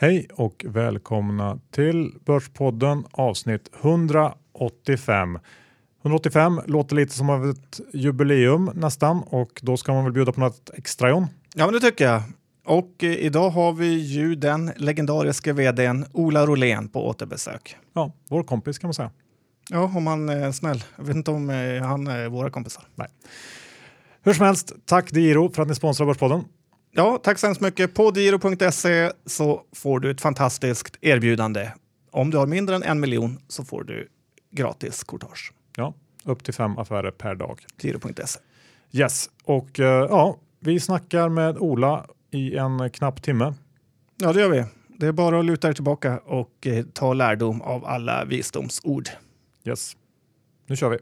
Hej och välkomna till Börspodden avsnitt 185. 185 låter lite som av ett jubileum nästan och då ska man väl bjuda på något extra John? Ja, men det tycker jag. Och eh, idag har vi ju den legendariska vdn Ola Rolén på återbesök. Ja, vår kompis kan man säga. Ja, om han är snäll. Jag vet inte om eh, han är våra kompisar. Nej. Hur som helst, tack Diro för att ni sponsrar Börspodden. Ja, tack så hemskt mycket. På diro.se så får du ett fantastiskt erbjudande. Om du har mindre än en miljon så får du gratis courtage. Ja, upp till fem affärer per dag. Diro.se. Yes, och eh, ja, vi snackar med Ola i en knapp timme. Ja, det gör vi. Det är bara att luta er tillbaka och eh, ta lärdom av alla visdomsord. Yes, nu kör vi.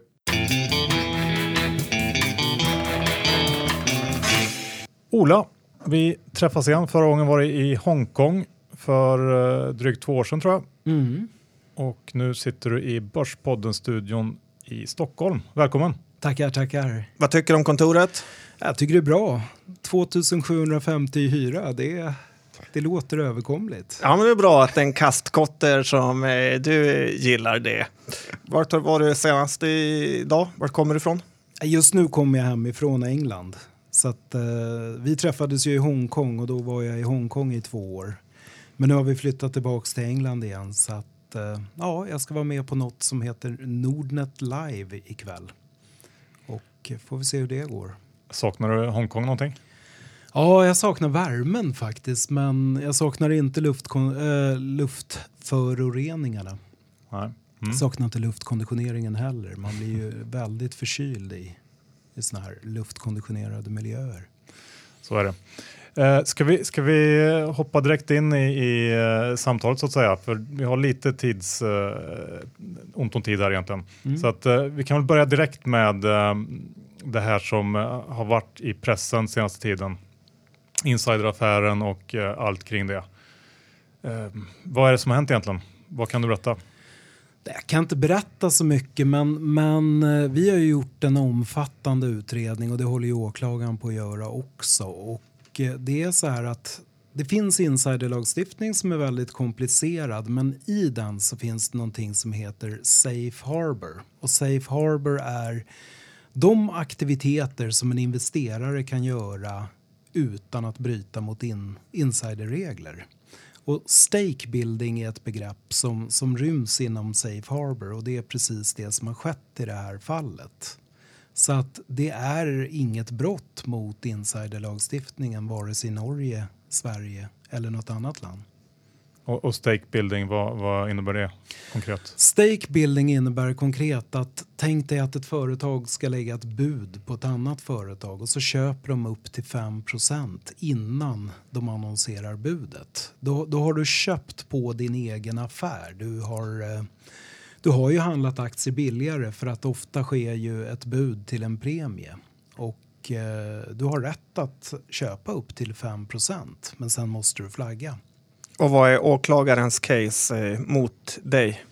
Ola, vi träffas igen. Förra gången var det i Hongkong för eh, drygt två år sedan tror jag. Mm. Och nu sitter du i Börspodden-studion i Stockholm. Välkommen! Tackar, tackar. Vad tycker du om kontoret? Jag tycker det är bra. 2750 i hyra, det, det låter överkomligt. Ja, men det är bra att en kastkotter som eh, du gillar det. Vart var du senast idag? Vart kommer du ifrån? Just nu kommer jag hem ifrån England. Så att, eh, vi träffades ju i Hongkong och då var jag i Hongkong i två år. Men nu har vi flyttat tillbaks till England igen så att eh, ja, jag ska vara med på något som heter Nordnet Live ikväll. Och får vi se hur det går. Saknar du Hongkong någonting? Ja, jag saknar värmen faktiskt, men jag saknar inte luftkon- äh, luftföroreningarna. Nej. Mm. Jag saknar inte luftkonditioneringen heller. Man blir ju väldigt förkyld i, i såna här luftkonditionerade miljöer. Så är det. Eh, ska, vi, ska vi hoppa direkt in i, i eh, samtalet så att säga? För vi har lite tids, eh, ont om tid här egentligen. Mm. Så att, eh, vi kan väl börja direkt med eh, det här som har varit i pressen senaste tiden. Insideraffären och allt kring det. Vad är det som har hänt egentligen? Vad kan du berätta? Jag kan inte berätta så mycket, men, men eh, vi har ju gjort en omfattande utredning och det håller ju åklagaren på att göra också. Och eh, det är så här att det finns insiderlagstiftning som är väldigt komplicerad men i den så finns det någonting som heter Safe Harbor. Och Safe Harbor är de aktiviteter som en investerare kan göra utan att bryta mot in, insiderregler. Och stake building är ett begrepp som, som ryms inom Safe Harbor och det är precis det som har skett i det här fallet. Så att det är inget brott mot insiderlagstiftningen vare sig i Norge, Sverige eller något annat land. Och, och stake building, vad, vad innebär det konkret? Stake building innebär konkret att tänk dig att ett företag ska lägga ett bud på ett annat företag och så köper de upp till 5% innan de annonserar budet. Då, då har du köpt på din egen affär. Du har, eh, du har ju handlat aktier billigare för att ofta sker ju ett bud till en premie. Och eh, du har rätt att köpa upp till 5% men sen måste du flagga. Och vad är åklagarens case eh, mot dig?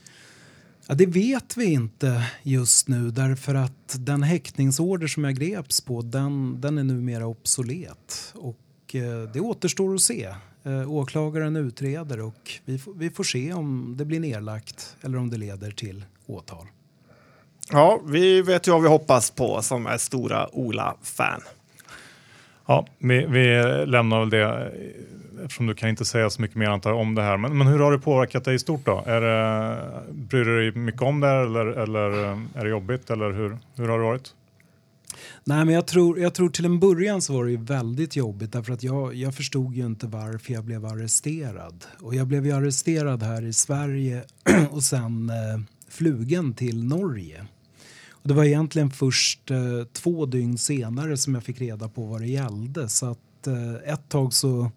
Ja, det vet vi inte just nu därför att den häktningsorder som jag greps på den, den är numera obsolet. Och eh, det återstår att se. Eh, åklagaren utreder och vi, får- vi får se om det blir nedlagt eller om det leder till åtal. Ja, vi vet ju vad vi hoppas på som är stora Ola-fan. Ja, vi, vi lämnar väl det eftersom du kan inte säga så mycket mer antar om det här. Men, men hur har det påverkat dig i stort då? Är det, bryr du dig mycket om det här, eller, eller eh, är det jobbigt eller hur, hur har det varit? Nej, men jag tror, jag tror till en början så var det ju väldigt jobbigt därför att jag, jag förstod ju inte varför jag blev arresterad. Och jag blev ju arresterad här i Sverige och sen eh, flugen till Norge. Och det var egentligen först eh, två dygn senare som jag fick reda på vad det gällde. Så att eh, ett tag så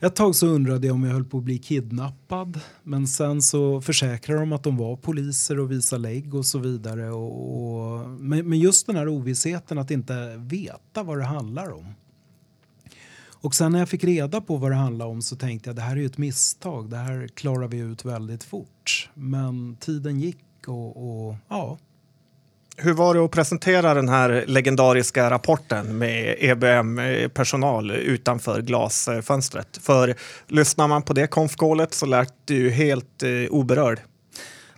ett tag så undrade jag om jag höll på att bli kidnappad men sen så försäkrade de att de var poliser och visade lägg och så vidare. Och, och, men, men just den här ovissheten att inte veta vad det handlar om. Och sen när jag fick reda på vad det handlade om så tänkte jag det här är ju ett misstag, det här klarar vi ut väldigt fort. Men tiden gick och, och ja, hur var det att presentera den här legendariska rapporten med EBM-personal utanför glasfönstret? För lyssnar man på det konfkålet så lät du ju helt eh, oberörd.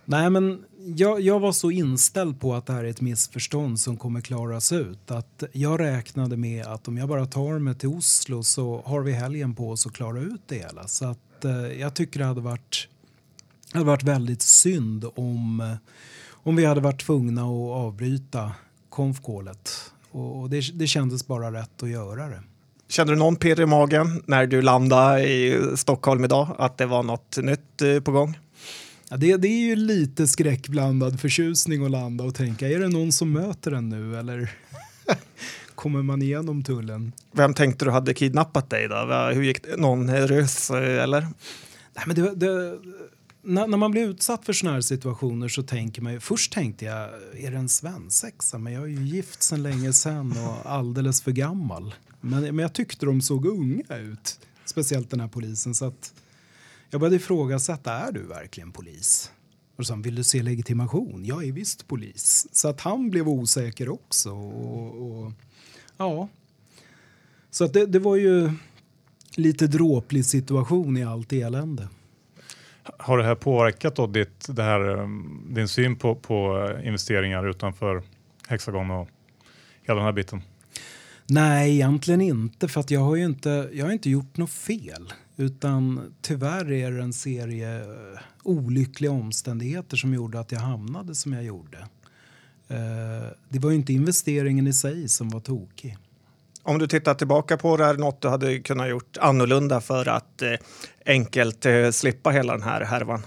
Nej, men jag, jag, var så inställd på att det här är ett missförstånd som kommer klaras ut att jag räknade med att om jag bara tar mig till Oslo så har vi helgen på oss att klara ut det hela. Så att eh, jag tycker det hade varit, det hade varit väldigt synd om eh, om vi hade varit tvungna att avbryta konfkålet. Och det, det kändes bara rätt att göra det. Kände du någon pirr i magen när du landade i Stockholm idag? Att det var något nytt eh, på gång? Ja, det, det, är ju lite skräckblandad förtjusning att landa och tänka, är det någon som möter en nu eller kommer man igenom tullen? Vem tänkte du hade kidnappat dig då? Hur gick det? Någon ryss eh, eller? Nej, men det, det, när, när, man blir utsatt för såna här situationer så tänker man ju, först tänkte jag, är det en svensexa? Men jag är ju gift sedan länge sedan och alldeles för gammal. Men, men jag tyckte de såg unga ut, speciellt den här polisen. Så att jag började ifrågasätta, är du verkligen polis? Och så vill du se legitimation? Jag är visst polis. Så att han blev osäker också. Och, och ja. Så att det, det var ju lite dråplig situation i allt elände. Har det här påverkat då ditt, det här, um, din syn på, på eh, investeringar utanför Hexagon och hela den här biten? Nej, egentligen inte. För att jag har ju inte, jag har inte gjort något fel. Utan tyvärr är det en serie eh, olyckliga omständigheter som gjorde att jag hamnade som jag gjorde. Eh, det var ju inte investeringen i sig som var tokig. Om du tittar tillbaka på det, är det något du hade kunnat gjort annorlunda för att eh, enkelt eh, slippa hela den här härvan?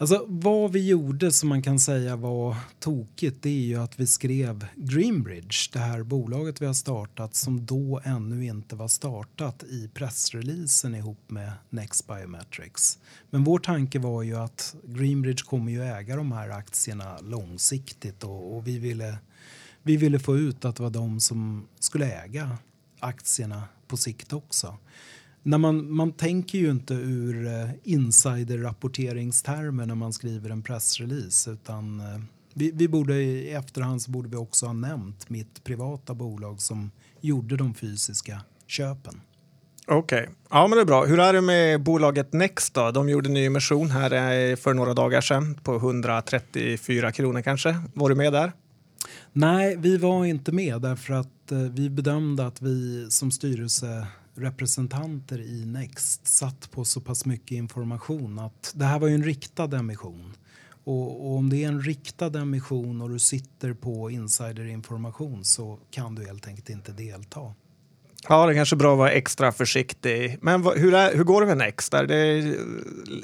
Alltså, vad vi gjorde som man kan säga var tokigt det är ju att vi skrev Greenbridge, det här bolaget vi har startat som då ännu inte var startat i pressreleasen ihop med Next Biometrics. Men vår tanke var ju att Greenbridge kommer ju äga de här aktierna långsiktigt och, och vi ville vi ville få ut att det var de som skulle äga aktierna på sikt också. När man, man tänker ju inte ur eh, insiderrapporteringstermer när man skriver en pressrelease utan eh, vi, vi, borde i efterhand så borde vi också ha nämnt mitt privata bolag som gjorde de fysiska köpen. Okej, okay. ja men det är bra. Hur är det med bolaget Next då? De gjorde ny emission här eh, för några dagar sedan på 134 kronor kanske. Var du med där? Nej, vi var inte med därför att eh, vi bedömde att vi som styrelserepresentanter i Next satt på så pass mycket information att det här var ju en riktad emission. Och, och, om det är en riktad emission och du sitter på insiderinformation så kan du helt enkelt inte delta. Ja, det är kanske bra att vara extra försiktig. Men hur, är, hur går det med Next? Är, det,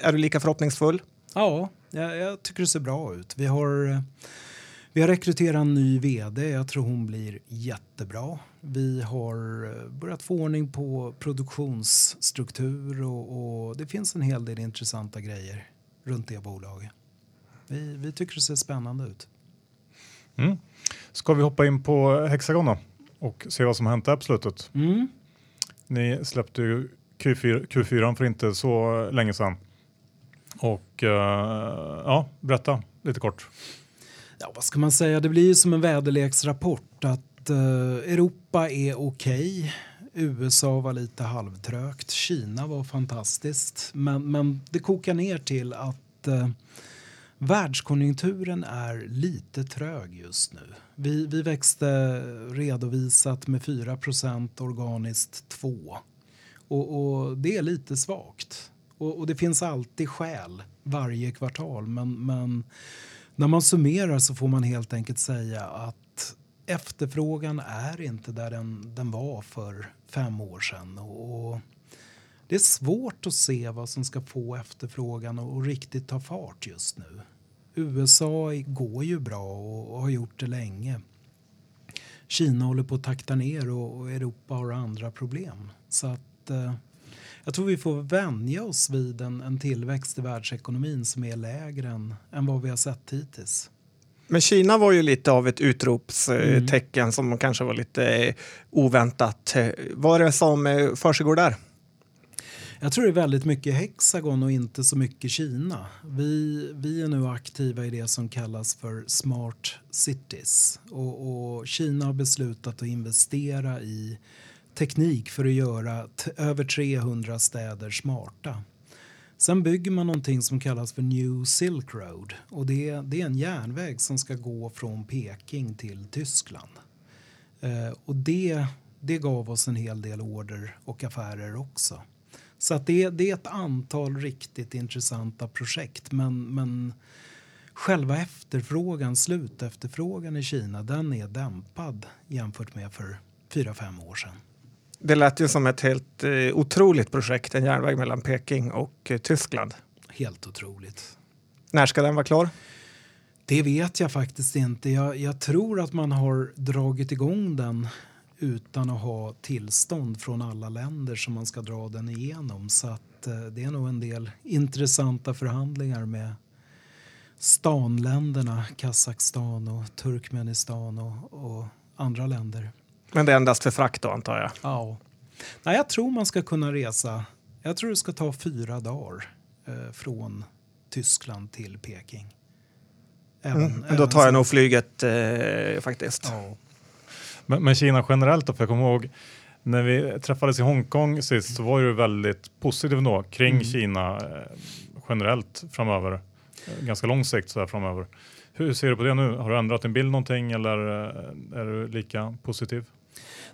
är du lika förhoppningsfull? Ja, jag, jag tycker det ser bra ut. Vi har vi har rekryterat en ny vd. Jag tror hon blir jättebra. Vi har eh, börjat få ordning på produktionsstruktur och, och det finns en hel del intressanta grejer runt det bolaget. Vi, vi tycker det ser spännande ut. Mm. Ska vi hoppa in på Hexagon då och se vad som hänt där på slutet? Mm. Ni släppte ju Q4, Q4 för inte så länge sedan. Och uh, ja, berätta lite kort. Ja, vad ska man säga? Det blir ju som en väderleksrapport att eh, Europa är okej. Okay. USA var lite halvtrögt. Kina var fantastiskt. Men, men det kokar ner till att eh, världskonjunkturen är lite trög just nu. Vi, vi växte redovisat med 4 organiskt 2 och, och, det är lite svagt. Och, och, det finns alltid skäl varje kvartal men, men när man summerar så får man helt enkelt säga att efterfrågan är inte där den, den var för fem år sedan. Och det är svårt att se vad som ska få efterfrågan att riktigt ta fart just nu. USA går ju bra och har gjort det länge. Kina håller på att takta ner och Europa har andra problem. Så att eh, jag tror vi får vänja oss vid en, en tillväxt i världsekonomin som är lägre än, än vad vi har sett hittills. Men Kina var ju lite av ett utropstecken mm. som kanske var lite oväntat. Vad är det som försiggår där? Jag tror det är väldigt mycket Hexagon och inte så mycket Kina. Vi, vi är nu aktiva i det som kallas för Smart Cities. Och, och Kina har beslutat att investera i teknik för att göra över 300 städer smarta. Sen bygger man någonting som kallas för New Silk Road och det, det är en järnväg som ska gå från Peking till Tyskland. Eh, och det, det gav oss en hel del order och affärer också. Så att det, det är ett antal riktigt intressanta projekt men, men själva efterfrågan, slutefterfrågan i Kina, den är dämpad jämfört med för fyra fem år sedan. Det lät ju som ett helt eh, otroligt projekt, en järnväg mellan Peking och eh, Tyskland. Helt otroligt. När ska den vara klar? Det vet jag faktiskt inte. Jag, jag, tror att man har dragit igång den utan att ha tillstånd från alla länder som man ska dra den igenom. Så att, eh, det är nog en del intressanta förhandlingar med stanländerna, Kazakstan och Turkmenistan och, och andra länder. Men det är endast för frakt då antar jag? Ja. Nej, jag tror man ska kunna resa. Jag tror det ska ta fyra dagar eh, från Tyskland till Peking. Även, mm, även då tar jag nog flyget eh, faktiskt. Ja. Men, men, Kina generellt då, för jag kommer ihåg när vi träffades i Hongkong sist så var du väldigt positiv då kring mm. Kina eh, generellt framöver. Eh, ganska lång sikt så här framöver. Hur ser du på det nu? Har du ändrat din bild någonting eller eh, är du lika positiv?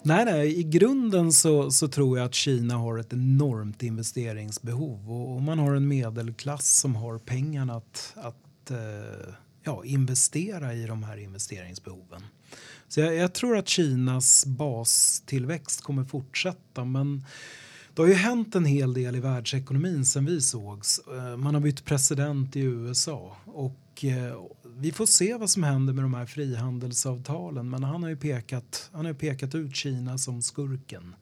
Nej, nej, i grunden så, så tror jag att Kina har ett enormt investeringsbehov och, och man har en medelklass som har pengarna att, att eh, ja, investera i de här investeringsbehoven. Så jag, jag, tror att Kinas bastillväxt kommer fortsätta men det har ju hänt en hel del i världsekonomin sen vi sågs. Eh, man har bytt president i USA och eh, vi får se vad som händer med de här frihandelsavtalen men han har ju pekat, han har pekat ut Kina som skurken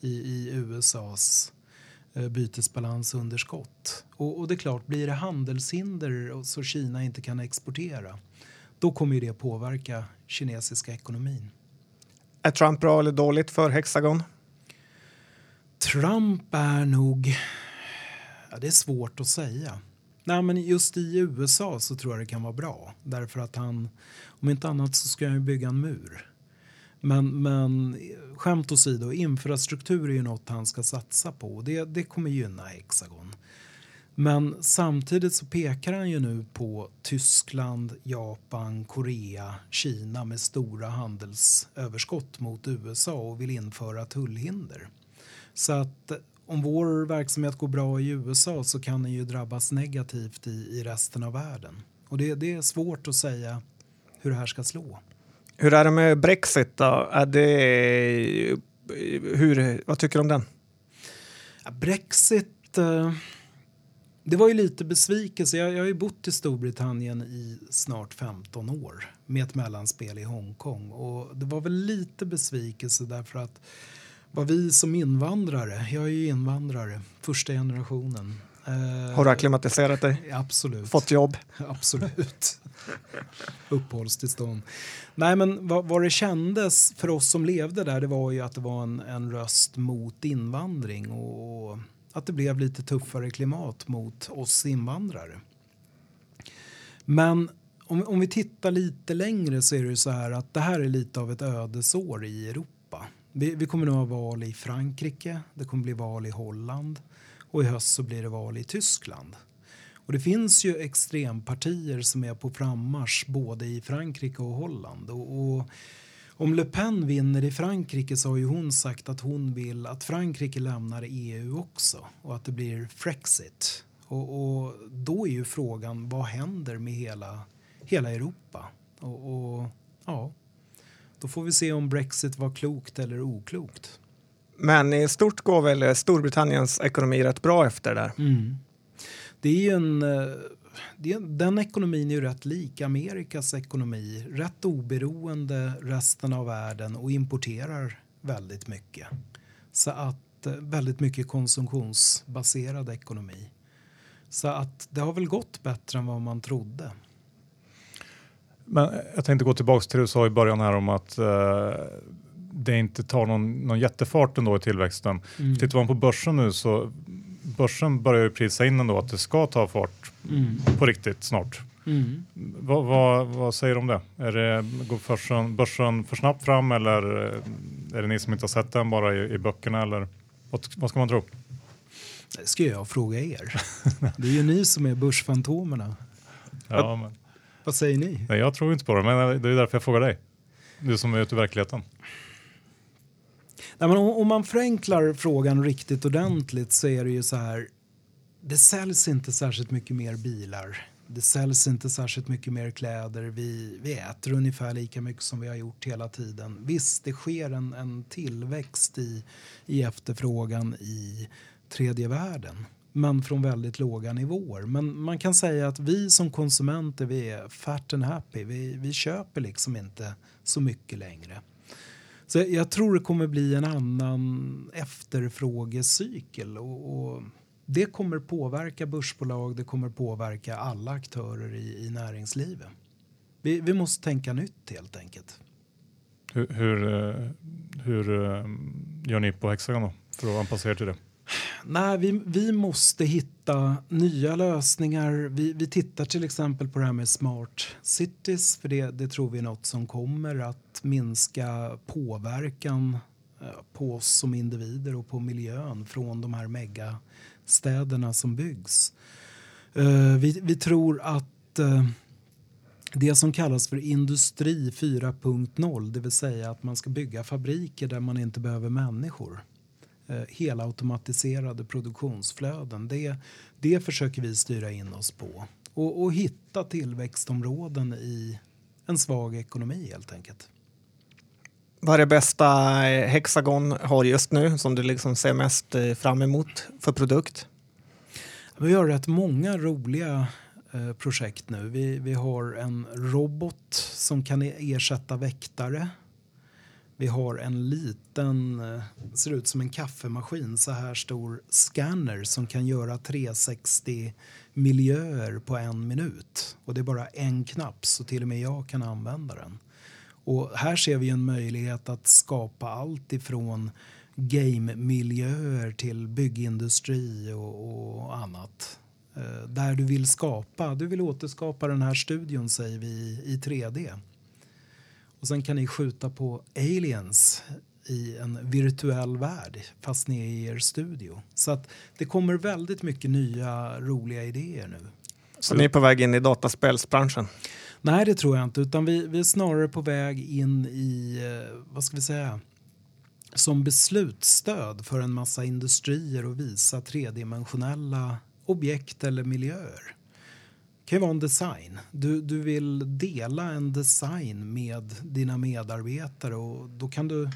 i, i USAs eh, bytesbalansunderskott. Och, och, det är klart, blir det handelshinder så Kina inte kan exportera då kommer det påverka kinesiska ekonomin. Är Trump bra eller dåligt för Hexagon? Trump är nog... Ja, det är svårt att säga. Nej, men just i USA så tror jag det kan vara bra. Därför att han, om inte annat så ska han ju bygga en mur. Men, men skämt åsido, infrastruktur är ju något han ska satsa på. Det, det kommer gynna Hexagon. Men samtidigt så pekar han ju nu på Tyskland, Japan, Korea, Kina med stora handelsöverskott mot USA och vill införa tullhinder. Så att om vår verksamhet går bra i USA så kan den ju drabbas negativt i, i resten av världen. Och det, det är svårt att säga hur det här ska slå. Hur är det med Brexit då? Är det, hur, vad tycker du om den? Brexit, eh, det var ju lite besvikelse. Jag, jag har ju bott i Storbritannien i snart 15 år med ett mellanspel i Hongkong och det var väl lite besvikelse därför att vad vi som invandrare, jag är ju invandrare, första generationen. Har du acklimatiserat dig? Absolut. Fått jobb? Absolut. Uppehållstillstånd. Nej, men vad, vad, det kändes för oss som levde där, det var ju att det var en, en röst mot invandring och, och att det blev lite tuffare klimat mot oss invandrare. Men om, om vi tittar lite längre så är det så här att det här är lite av ett ödesår i Europa vi, vi kommer nu ha val i Frankrike, det kommer bli val i Holland och i höst så blir det val i Tyskland. Och det finns ju extrempartier som är på frammarsch både i Frankrike och Holland. Och, och, om Le Pen vinner i Frankrike så har ju hon sagt att hon vill att Frankrike lämnar EU också och att det blir Frexit. Och, och då är ju frågan vad händer med hela, hela Europa? Och, och ja, då får vi se om Brexit var klokt eller oklokt. Men i stort går väl Storbritanniens ekonomi rätt bra efter där? Mm. Det är ju en, eh, det den ekonomin är ju rätt lik Amerikas ekonomi. Rätt oberoende resten av världen och importerar väldigt mycket. Så att eh, väldigt mycket konsumtionsbaserad ekonomi. Så att det har väl gått bättre än vad man trodde. Men jag tänkte gå tillbaka till det du sa i början här om att uh, det inte tar någon, någon jättefart ändå i tillväxten. Mm. Tittar man på börsen nu så börsen börjar ju prisa in ändå att det ska ta fart Mm. på riktigt snart. Mm. Vad, vad, vad säger du om det? Är det går börsen, börsen för snabbt fram eller eh, är det ni som inte har sett den bara i, i böckerna? Eller vad, vad ska man tro? Det ska jag fråga er. Det är ju ni som är börsfantomerna. Ja, men, Vad säger ni? nej, jag tror inte på det, men det är därför jag frågar dig. Du som är ute i verkligheten. Nej, men om, om man förenklar frågan riktigt ordentligt så är det ju så här. Det säljs inte särskilt mycket mer bilar. Det säljs inte särskilt mycket mer kläder. Vi, vi äter ungefär lika mycket som vi har gjort hela tiden. Visst, det sker en, en tillväxt i, i efterfrågan i tredje världen men från väldigt låga nivåer. Men man kan säga att vi som konsumenter vi är fat and happy. Vi, vi köper liksom inte så mycket längre. Så jag tror det kommer bli en annan efterfrågecykel och, och det kommer påverka börsbolag, det kommer påverka alla aktörer i, i näringslivet. Vi, vi måste tänka nytt helt enkelt. Hur, hur, eh, hur eh, gör ni på Hexagon då för att anpassa er till det? Nej, vi, vi måste hitta nya lösningar. Vi, vi tittar till exempel på det här med smart cities för det, det tror vi är något som kommer att minska påverkan eh, på oss som individer och på miljön från de här megastäderna som byggs. Eh, vi, vi tror att eh, det som kallas för industri 4.0, det vill säga att man ska bygga fabriker där man inte behöver människor eh, helautomatiserade produktionsflöden. Det, det försöker vi styra in oss på och, och hitta tillväxtområden i en svag ekonomi helt enkelt. Vad är det bästa eh, Hexagon har just nu som du liksom ser mest eh, fram emot för produkt? Vi har rätt många roliga eh, projekt nu. Vi, vi har en robot som kan ersätta väktare. Vi har en liten, eh, ser ut som en kaffemaskin, så här stor scanner som kan göra 360 miljöer på en minut. Och det är bara en knapp så till och med jag kan använda den. Och här ser vi en möjlighet att skapa allt ifrån game-miljöer till byggindustri och, och annat. Eh, där du vill skapa, du vill återskapa den här studion säger vi i 3D. Och sen kan ni skjuta på aliens i en virtuell värld fast ni är i er studio. Så att det kommer väldigt mycket nya roliga idéer nu. Så ni är på väg in i dataspelsbranschen? Nej, det tror jag inte. Utan vi, vi är snarare på väg in i, eh, vad ska vi säga, som beslutsstöd för en massa industrier och visa tredimensionella objekt eller miljöer. Kan ju vara en design. Du, du vill dela en design med dina medarbetare och då kan du,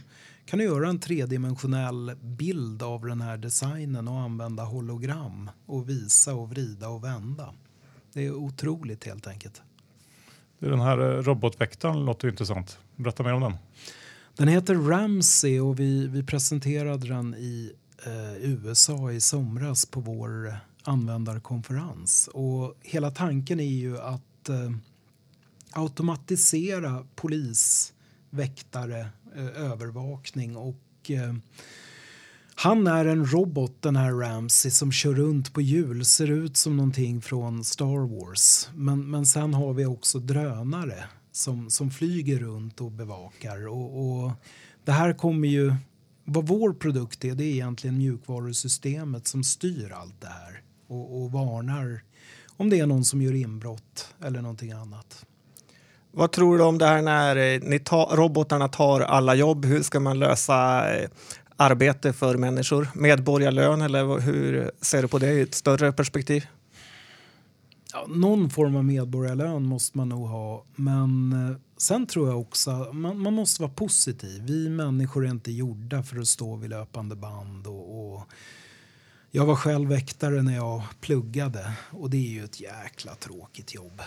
kan du göra en tredimensionell bild av den här designen och använda hologram och visa och vrida och vända. Det är otroligt helt enkelt. Den här eh, robotväktaren låter intressant. Berätta mer om den. Den heter Ramsey och vi, vi presenterade den i eh, USA i somras på vår användarkonferens. Och hela tanken är ju att eh, automatisera polis, väktare, eh, övervakning och eh, han är en robot den här Ramsey som kör runt på hjul, ser ut som någonting från Star Wars. Men, men sen har vi också drönare som, som flyger runt och bevakar. Och, och det här kommer ju, vad vår produkt är, det är egentligen mjukvarusystemet som styr allt det här och, och varnar om det är någon som gör inbrott eller någonting annat. Vad tror du om det här när eh, ni ta, robotarna tar alla jobb? Hur ska man lösa eh, arbete för människor? Medborgarlön eller hur ser du på det i ett större perspektiv? Ja, någon form av medborgarlön måste man nog ha. Men eh, sen tror jag också att man, man måste vara positiv. Vi människor är inte gjorda för att stå vid löpande band. Och, och jag var själv väktare när jag pluggade och det är ju ett jäkla tråkigt jobb.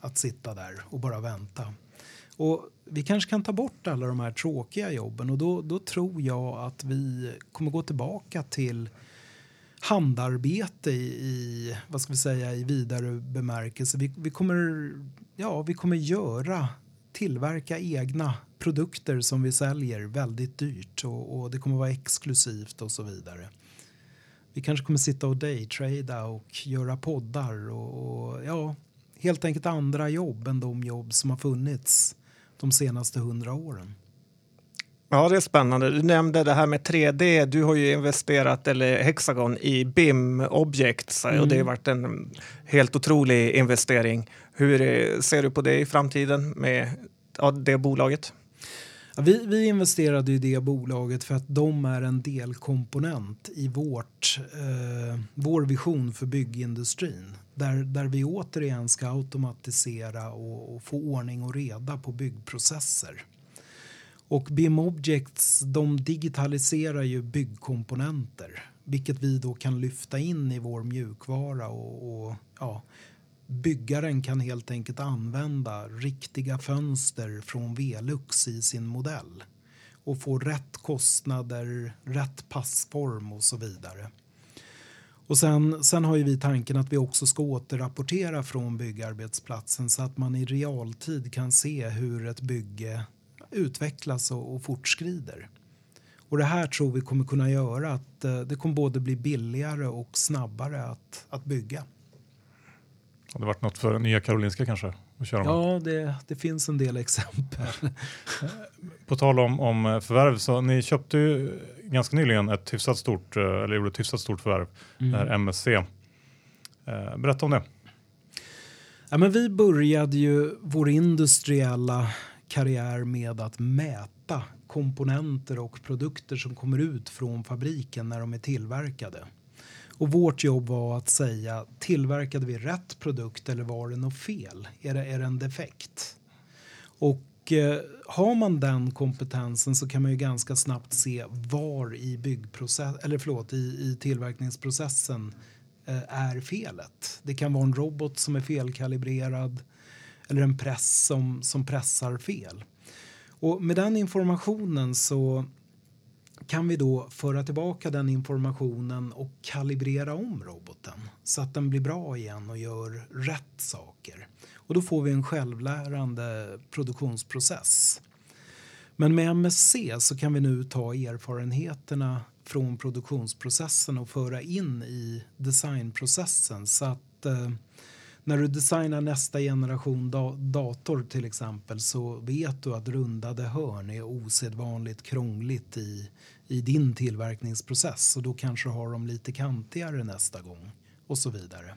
Att sitta där och bara vänta. Och vi kanske kan ta bort alla de här tråkiga jobben och då, då tror jag att vi kommer gå tillbaka till handarbete i, i, vad ska vi säga, i vidare bemärkelse. Vi, vi, kommer, ja, vi kommer göra, tillverka egna produkter som vi säljer väldigt dyrt och, och det kommer vara exklusivt och så vidare vi kanske kommer sitta och daytrada och göra poddar och, och ja, helt enkelt andra jobb än de jobb som har funnits de senaste hundra åren. Ja, det är spännande. Du nämnde det här med 3D. Du har ju investerat, eller Hexagon, i BIM Objects mm. och det har varit en helt otrolig investering. Hur eh, ser du på det i framtiden med ja, det bolaget? Ja, vi, vi investerade i det bolaget för att de är en delkomponent i vårt, eh, vår vision för byggindustrin. Där, där vi återigen ska automatisera och, och få ordning och reda på byggprocesser. Och BIM Objects de digitaliserar ju byggkomponenter vilket vi då kan lyfta in i vår mjukvara och, och ja, byggaren kan helt enkelt använda riktiga fönster från Velux i sin modell och få rätt kostnader, rätt passform och så vidare. Och sen, sen har ju vi tanken att vi också ska återrapportera från byggarbetsplatsen så att man i realtid kan se hur ett bygge utvecklas och, och fortskrider. Och det här tror vi kommer kunna göra att eh, det kommer både bli billigare och snabbare att, att bygga. Har det varit något för Nya Karolinska kanske? Att köra ja, det, det finns en del exempel. På tal om, om förvärv, så ni köpte ju ganska nyligen ett hyfsat stort, eh, eller gjorde ett hyfsat stort förvärv, mm. det här MSC. Eh, berätta om det. Ja, men vi började ju vår industriella karriär med att mäta komponenter och produkter som kommer ut från fabriken när de är tillverkade. Och vårt jobb var att säga tillverkade vi rätt produkt eller var det något fel? Är det, är det en defekt? Och eh, har man den kompetensen så kan man ju ganska snabbt se var i byggprocess eller förlåt, i, i tillverkningsprocessen eh, är felet. Det kan vara en robot som är felkalibrerad eller en press som, som pressar fel. Och med den informationen så kan vi då föra tillbaka den informationen och kalibrera om roboten så att den blir bra igen och gör rätt saker. Och då får vi en självlärande produktionsprocess. Men med MSC så kan vi nu ta erfarenheterna från produktionsprocessen och föra in i designprocessen så att eh, när du designar nästa generation da dator till exempel så vet du att rundade hörn är osedvanligt krångligt i, i din tillverkningsprocess och då kanske har de lite kantigare nästa gång och så vidare.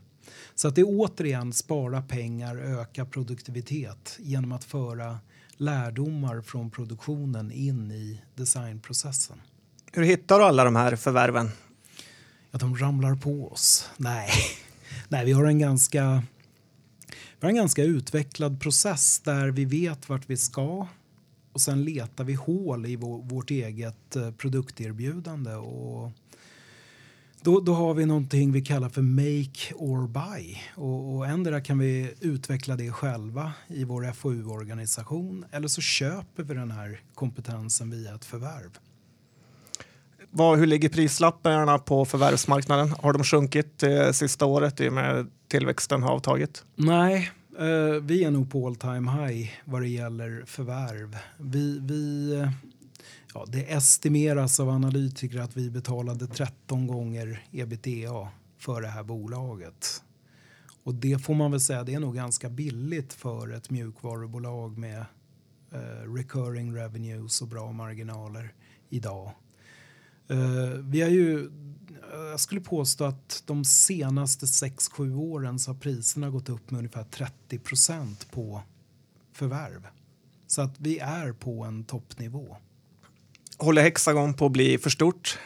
Så att det är återigen spara pengar, öka produktivitet genom att föra lärdomar från produktionen in i designprocessen. Hur hittar du alla de här förvärven? Ja, de ramlar på oss. Nej, Nej vi har en ganska vi har en ganska utvecklad process där vi vet vart vi ska och sen letar vi hål i vår, vårt eget eh, produkterbjudande. Och då, då har vi någonting vi kallar för make or buy. Och, och ändra kan vi utveckla det själva i vår FoU-organisation eller så köper vi den här kompetensen via ett förvärv. Vad, hur ligger prislapparna på förvärvsmarknaden? Har de sjunkit eh, sista året i och med tillväxten har avtagit? Nej, eh, vi är nog på all time high vad det gäller förvärv. Vi, vi, ja, det estimeras av analytiker att vi betalade 13 gånger ebitda för det här bolaget. Och det får man väl säga, det är nog ganska billigt för ett mjukvarubolag med eh, recurring revenues och bra marginaler idag. Eh, vi har ju, jag skulle påstå att de senaste 6-7 åren så har priserna gått upp med ungefär 30 procent på förvärv. Så att vi är på en toppnivå. Håller Hexagon på att bli för stort?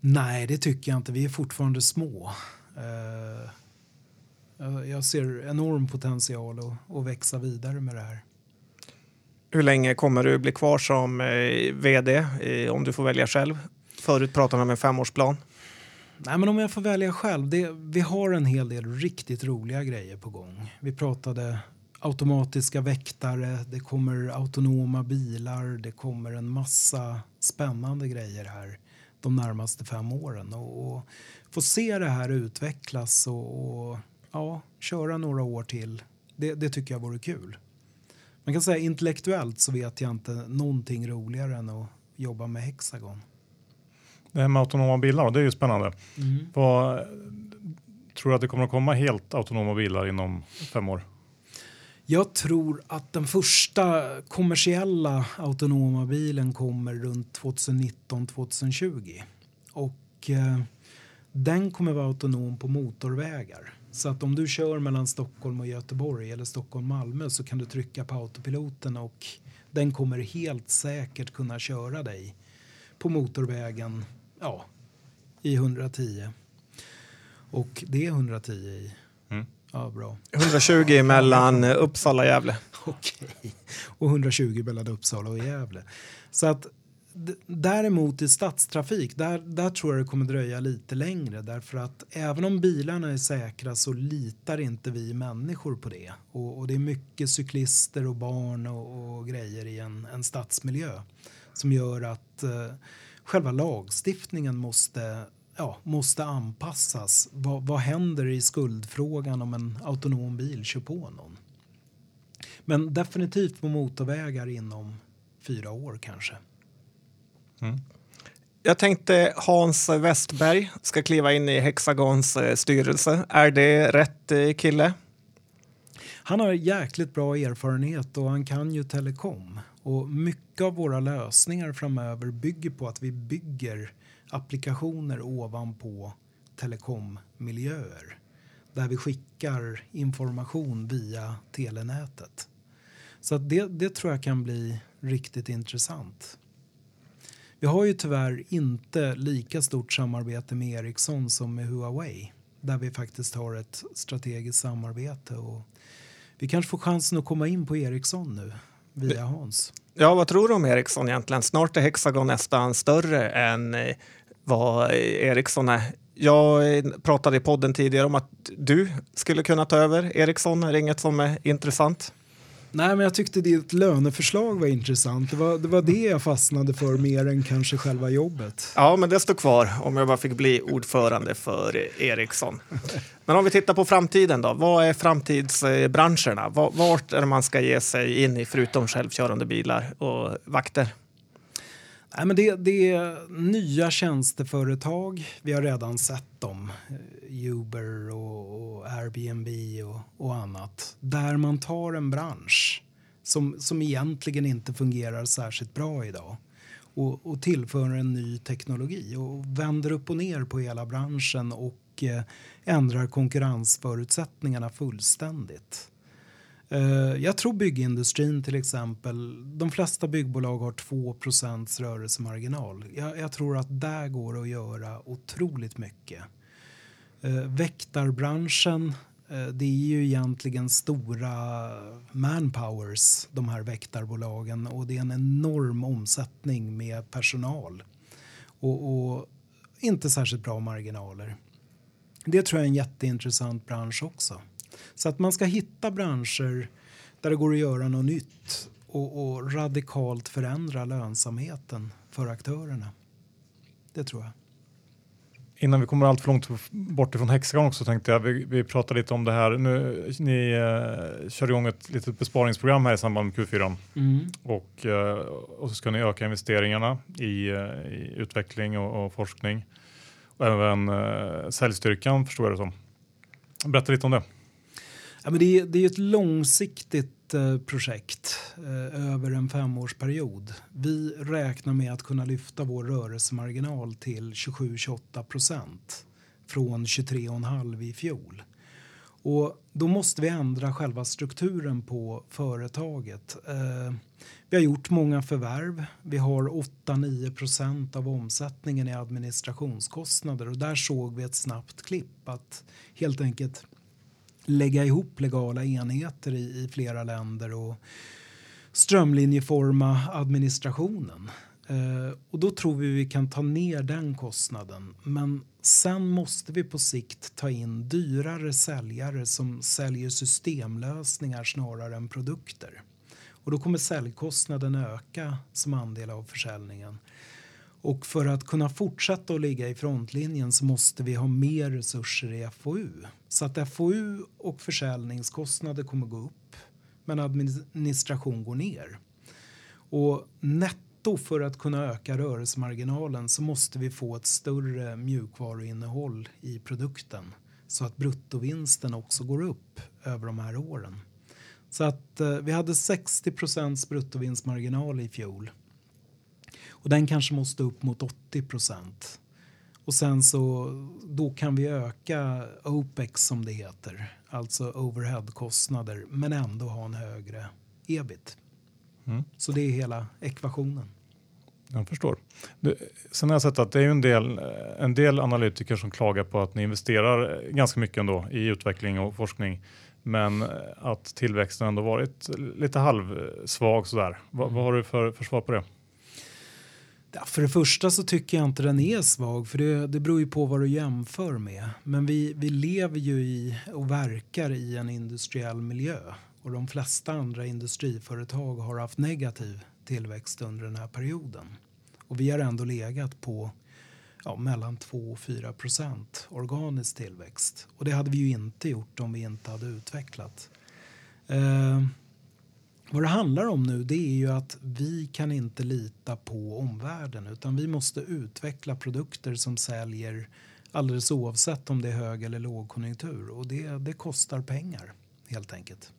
Nej, det tycker jag inte. Vi är fortfarande små. Uh, jag ser enorm potential att, att växa vidare med det här. Hur länge kommer du bli kvar som eh, vd eh, om du får välja själv? Förut pratade man om en femårsplan. Nej, men om jag får välja själv. Det, vi har en hel del riktigt roliga grejer på gång. Vi pratade automatiska väktare, det kommer autonoma bilar, det kommer en massa spännande grejer här de närmaste fem åren. Och, och få se det här utvecklas och, och ja, köra några år till, det, det tycker jag vore kul. Man kan säga intellektuellt så vet jag inte någonting roligare än att jobba med Hexagon. Det här med autonoma bilar, det är ju spännande. Mm. Vad, tror du att det kommer att komma helt autonoma bilar inom fem år? Jag tror att den första kommersiella autonoma bilen kommer runt 2019-2020. Och eh, den kommer vara autonom på motorvägar. Så att om du kör mellan Stockholm och Göteborg eller Stockholm-Malmö så kan du trycka på autopiloten och den kommer helt säkert kunna köra dig på motorvägen ja, i 110. Och det är 110 i. Mm. Ja, bra. 120 mellan Uppsala och Gävle. Okej. Och 120 mellan Uppsala och Gävle. Så att däremot i stadstrafik, där, där tror jag det kommer dröja lite längre därför att även om bilarna är säkra så litar inte vi människor på det. Och, och det är mycket cyklister och barn och, och grejer i en, en stadsmiljö som gör att eh, själva lagstiftningen måste ja, måste anpassas. Vad, vad händer i skuldfrågan om en autonom bil kör på någon? Men definitivt på motorvägar inom fyra år kanske. Jag tänkte Hans Westberg ska kliva in i Hexagons eh, styrelse. Är det rätt eh, kille? Han har jäkligt bra erfarenhet och han kan ju telekom. Och mycket av våra lösningar framöver bygger på att vi bygger applikationer ovanpå telekommiljöer. Där vi skickar information via telenätet. Så att det, det tror jag kan bli riktigt intressant. Vi har ju tyvärr inte lika stort samarbete med Ericsson som med Huawei. Där vi faktiskt har ett strategiskt samarbete. Och vi kanske får chansen att komma in på Ericsson nu via Hans. Ja, vad tror du om Ericsson egentligen? Snart är Hexagon nästan större än eh, vad Ericsson är. Jag eh, pratade i podden tidigare om att du skulle kunna ta över Ericsson. Är det inget som är intressant? Nej, men jag tyckte ditt löneförslag var intressant. Det var, det var det jag fastnade för mer än kanske själva jobbet. Ja, men det står kvar om jag bara fick bli ordförande för Ericsson. Men om vi tittar på framtiden då. Vad är framtidsbranscherna? Vart är det man ska ge sig in i förutom självkörande bilar och vakter? Nej, men det, det är nya tjänsteföretag. Vi har redan sett dem. Eh, Uber och, och Airbnb och, och annat. Där man tar en bransch som, som egentligen inte fungerar särskilt bra idag och, och tillför en ny teknologi och vänder upp och ner på hela branschen och och ändrar konkurrensförutsättningarna fullständigt. Eh, jag tror byggindustrin till exempel, de flesta byggbolag har 2 rörelsemarginal. Jag, jag tror att där går det att göra otroligt mycket. Eh, väktarbranschen, det är ju egentligen stora manpowers, de här väktarbolagen och det är en enorm omsättning med personal och, och inte särskilt bra marginaler. Det tror jag är en jätteintressant bransch också. Så att man ska hitta branscher där det går att göra något nytt och, och radikalt förändra lönsamheten för aktörerna. Det tror jag. Innan vi kommer allt för långt bort ifrån Hexagon också tänkte jag, vi, vi pratade lite om det här. Nu, ni eh, kör igång ett litet besparingsprogram här i samband med Q4 och, eh, och så ska ni öka investeringarna i, eh, i utveckling och, och forskning och även eh, säljstyrkan förstår jag det som. Berätta lite om det. Ja, men det, är, det är ett långsiktigt eh, projekt eh, över en femårsperiod. Vi räknar med att kunna lyfta vår rörelsemarginal till 27-28 procent från 23,5 i fjol. Och då måste vi ändra själva strukturen på företaget. Eh, vi har gjort många förvärv. Vi har 8-9 procent av omsättningen i administrationskostnader och där såg vi ett snabbt klipp att helt enkelt lägga ihop legala enheter i, i flera länder och strömlinjeforma administrationen. Eh, och då tror vi vi kan ta ner den kostnaden. Men sen måste vi på sikt ta in dyrare säljare som säljer systemlösningar snarare än produkter. Och då kommer säljkostnaden öka som andel av försäljningen. Och för att kunna fortsätta att ligga i frontlinjen så måste vi ha mer resurser i FoU. Så att FoU och försäljningskostnader kommer gå upp men administration går ner. Och netto för att kunna öka rörelsemarginalen så måste vi få ett större mjukvaruinnehåll i produkten så att bruttovinsten också går upp över de här åren. Så att eh, vi hade 60 procents bruttovinstmarginal i fjol. Och den kanske måste upp mot 80 procent. Och sen så då kan vi öka OPEX som det heter, alltså overheadkostnader, men ändå ha en högre ebit. Mm. Så det är hela ekvationen. Jag förstår. Du, sen har jag sett att det är en del, en del analytiker som klagar på att ni investerar ganska mycket ändå i utveckling och forskning. Men att tillväxten ändå varit lite halvsvag sådär. Va, vad har du för, för svar på det? För det första så tycker jag inte den är svag för det, det beror ju på vad du jämför med. Men vi, vi lever ju i och verkar i en industriell miljö och de flesta andra industriföretag har haft negativ tillväxt under den här perioden. Och vi har ändå legat på ja, mellan 2 och 4 procent organisk tillväxt. Och det hade vi ju inte gjort om vi inte hade utvecklat. Eh, vad det handlar om nu det är ju att vi kan inte lita på omvärlden utan vi måste utveckla produkter som säljer alldeles oavsett om det är hög eller lågkonjunktur och det, det kostar pengar helt enkelt.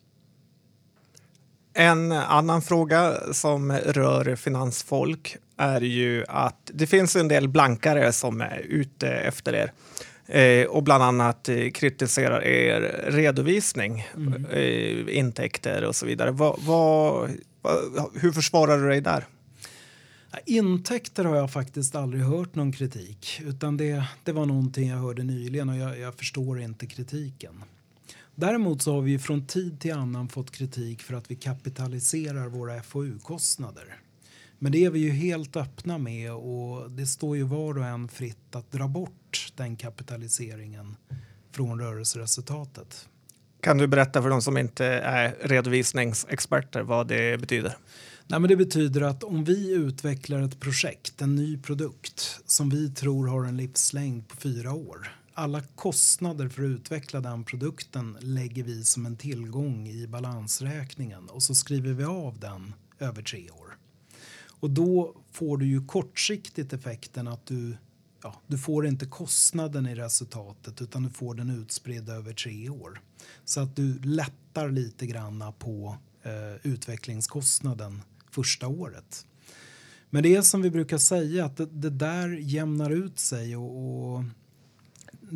En annan fråga som rör finansfolk är ju att det finns en del blankare som är ute efter er eh, och bland annat eh, kritiserar er redovisning, mm. eh, intäkter och så vidare. Va, va, va, hur försvarar du dig där? Intäkter har jag faktiskt aldrig hört någon kritik utan det, det var någonting jag hörde nyligen och jag, jag förstår inte kritiken. Däremot så har vi från tid till annan fått kritik för att vi kapitaliserar våra FoU-kostnader. Men det är vi ju helt öppna med och det står ju var och en fritt att dra bort den kapitaliseringen från rörelseresultatet. Kan du berätta för de som inte är redovisningsexperter vad det betyder? Nej, men det betyder att om vi utvecklar ett projekt, en ny produkt som vi tror har en livslängd på fyra år alla kostnader för att utveckla den produkten lägger vi som en tillgång i balansräkningen och så skriver vi av den över tre år. Och då får du ju kortsiktigt effekten att du, ja, du får inte kostnaden i resultatet utan du får den utspridd över tre år. Så att du lättar lite granna på eh, utvecklingskostnaden första året. Men det är som vi brukar säga att det, det där jämnar ut sig och, och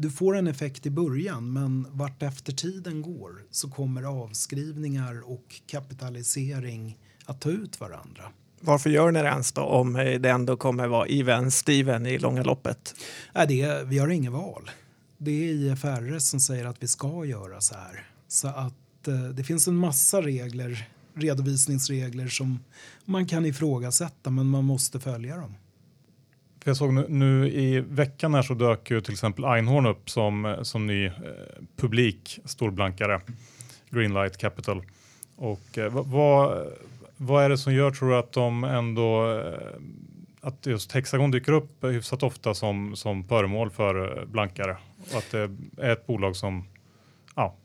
du får en effekt i början men vart efter tiden går så kommer avskrivningar och kapitalisering att ta ut varandra. Varför gör ni det ens då om det ändå kommer vara even Steven i långa loppet? Äh, det, vi har inget val. Det är IFRS som säger att vi ska göra så här. Så att eh, det finns en massa regler, redovisningsregler som man kan ifrågasätta men man måste följa dem. För jag såg nu, nu, i veckan här så dök ju till exempel Einhorn upp som, som ny eh, publik storblankare, Greenlight Capital. Och eh, vad, vad är det som gör tror du att de ändå eh, att just Hexagon dyker upp hyfsat ofta som, som föremål för eh, blankare och att det är ett bolag som, ja,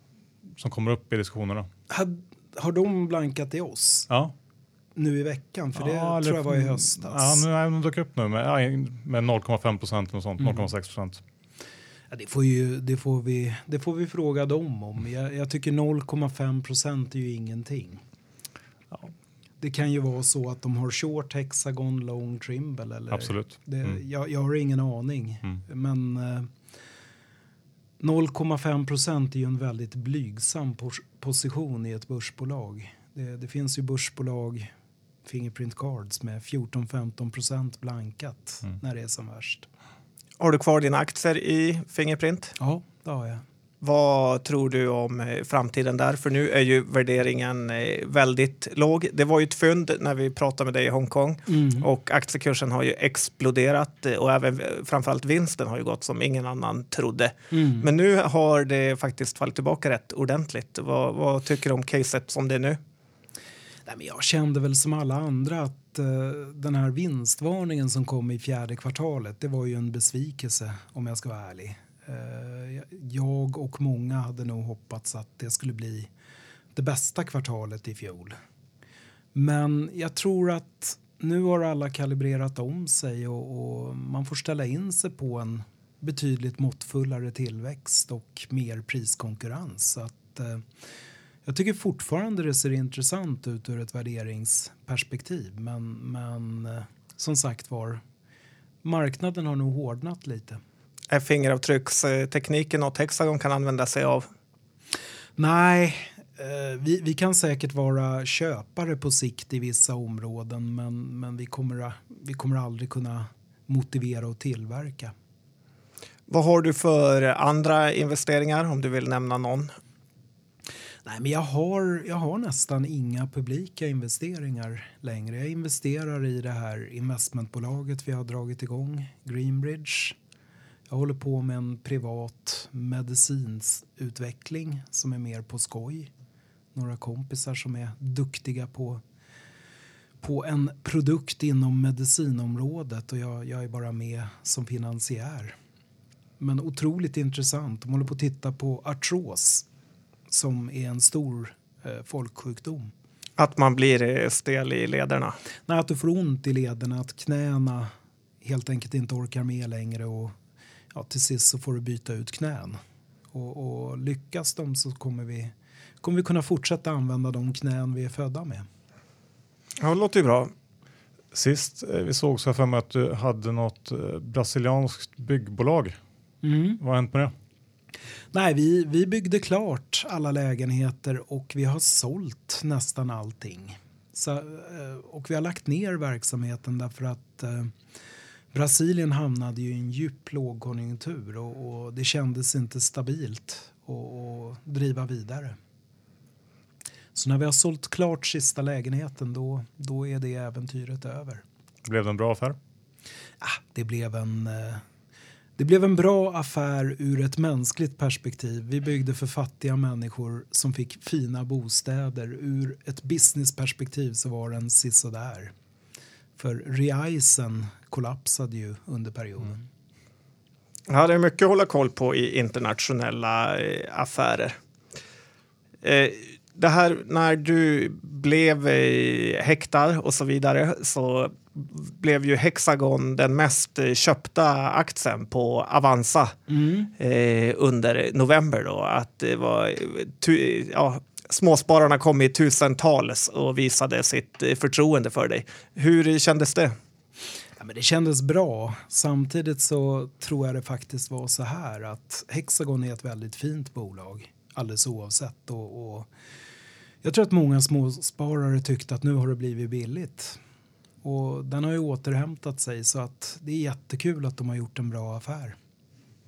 som kommer upp i diskussionerna. Har, har de blankat i oss? Ja nu i veckan? För det ja, tror jag var i höstas. Ja, nu är de upp nu med, med 0,5 procent och sånt, mm. 0,6 procent. Ja, det, får ju, det, får vi, det får vi fråga dem om. Jag, jag tycker 0,5 procent är ju ingenting. Ja. Det kan ju vara så att de har short hexagon, long trimble. Eller Absolut. Det, mm. jag, jag, har ingen aning. Mm. Men eh, 0,5 procent är ju en väldigt blygsam position i ett börsbolag. Det, det, finns ju börsbolag Fingerprint Cards med 14-15 procent blankat mm. när det är som värst. Har du kvar dina aktier i Fingerprint? Ja, det har jag. Vad tror du om eh, framtiden där? För nu är ju värderingen eh, väldigt låg. Det var ju ett fynd när vi pratade med dig i Hongkong mm. och aktiekursen har ju exploderat eh, och även framförallt vinsten har ju gått som ingen annan trodde. Mm. Men nu har det faktiskt fallit tillbaka rätt ordentligt. Vad, vad tycker du om caset som det är nu? Nej, men jag kände väl som alla andra att uh, den här vinstvarningen som kom i fjärde kvartalet det var ju en besvikelse om jag ska vara ärlig. Uh, jag och många hade nog hoppats att det skulle bli det bästa kvartalet i fjol. Men jag tror att nu har alla kalibrerat om sig och, och, man får ställa in sig på en betydligt måttfullare tillväxt och mer priskonkurrens. Så att, uh, jag tycker fortfarande det ser intressant ut ur ett värderingsperspektiv men, men eh, som sagt var, marknaden har nog hårdnat lite. Är fingeravtryckstekniken något Hexagon kan använda sig av? Nej, eh, vi, vi kan säkert vara köpare på sikt i vissa områden men, men vi, kommer, vi kommer aldrig kunna motivera och tillverka. Vad har du för andra investeringar om du vill nämna någon? Nej, men jag har, jag har nästan inga publika investeringar längre. Jag investerar i det här investmentbolaget vi har dragit igång, Greenbridge. Jag håller på med en privat medicinsutveckling som är mer på skoj. Några kompisar som är duktiga på, på en produkt inom medicinområdet och jag, jag är bara med som finansiär. Men otroligt intressant. De håller på att titta på artros som är en stor eh, folksjukdom. Att man blir eh, stel i lederna? Nej, att du får ont i lederna, att knäna helt enkelt inte orkar med längre och ja, till sist så får du byta ut knän. Och, och lyckas de så kommer vi, kommer vi kunna fortsätta använda de knän vi är födda med. Ja, det låter ju bra. Sist eh, vi såg så för mig att du hade något brasilianskt byggbolag. Mm. Vad har hänt med det? Nej, vi, vi byggde klart alla lägenheter och vi har sålt nästan allting. Så, eh, och vi har lagt ner verksamheten därför att eh, Brasilien hamnade ju i en djup lågkonjunktur och, och det kändes inte stabilt att driva vidare. Så när vi har sålt klart sista lägenheten då, då är det äventyret över. Blev det en bra affär? Ah, det blev en eh, det blev en bra affär ur ett mänskligt perspektiv. Vi byggde för fattiga människor som fick fina bostäder. Ur ett businessperspektiv så var den sisådär. För reisen kollapsade ju under perioden. Mm. Ja, det är mycket att hålla koll på i internationella eh, affärer. Eh, det här när du blev häktad och så vidare så blev ju Hexagon den mest köpta aktien på Avanza mm. eh, under november. Då. Att det var, tu, ja, småspararna kom i tusentals och visade sitt förtroende för dig. Hur kändes det? Ja, men det kändes bra. Samtidigt så tror jag det faktiskt var så här att Hexagon är ett väldigt fint bolag alldeles oavsett. Och, och jag tror att många småsparare tyckte att nu har det blivit billigt. Och den har ju återhämtat sig så att det är jättekul att de har gjort en bra affär.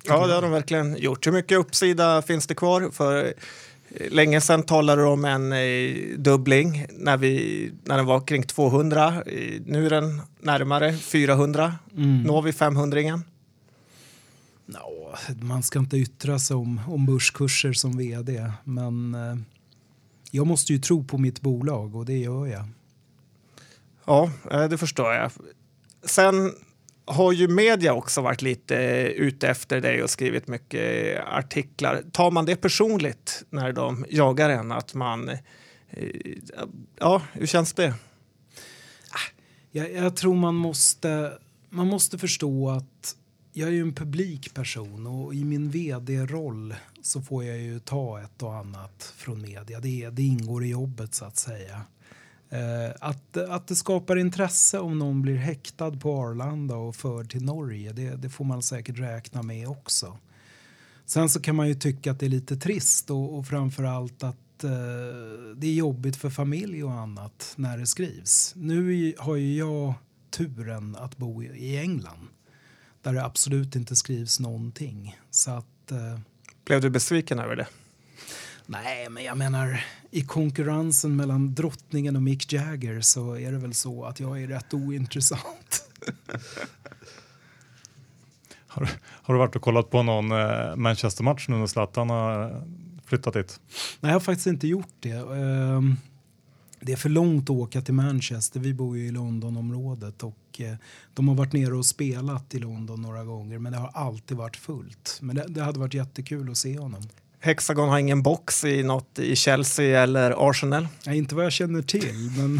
Ja, det har de verkligen gjort. Hur mycket uppsida finns det kvar? För eh, länge sedan talade de om en eh, dubbling när, vi, när den var kring 200. Nu är den närmare 400. Mm. Når vi 500 igen? No, man ska inte yttra sig om, om börskurser som vd, men eh, jag måste ju tro på mitt bolag och det gör jag. Ja, eh, det förstår jag. Sen har ju media också varit lite ute efter dig och skrivit mycket artiklar. Tar man det personligt när de jagar en? Att man, eh, ja, hur känns det? Jag, jag tror man måste, man måste förstå att jag är ju en publik person och i min vd-roll så får jag ju ta ett och annat från media. Det, det ingår i jobbet så att säga. Eh, att, att det skapar intresse om någon blir häktad på Arlanda och förd till Norge, det, det får man säkert räkna med också. Sen så kan man ju tycka att det är lite trist och, och framförallt att eh, det är jobbigt för familj och annat när det skrivs. Nu har ju jag turen att bo i England där det absolut inte skrivs någonting. Så att, eh, blev du besviken över det? Nej, men jag menar i konkurrensen mellan drottningen och Mick Jagger så är det väl så att jag är rätt ointressant. har, du, har du varit och kollat på någon eh, Manchester-match nu när Zlatan har flyttat dit? Nej, jag har faktiskt inte gjort det. Eh, det är för långt att åka till Manchester. Vi bor ju i Londonområdet och eh, de har varit nere och spelat i London några gånger men det har alltid varit fullt. Men det, det hade varit jättekul att se honom. Hexagon har ingen box i något i Chelsea eller Arsenal? Ja, inte vad jag känner till, men...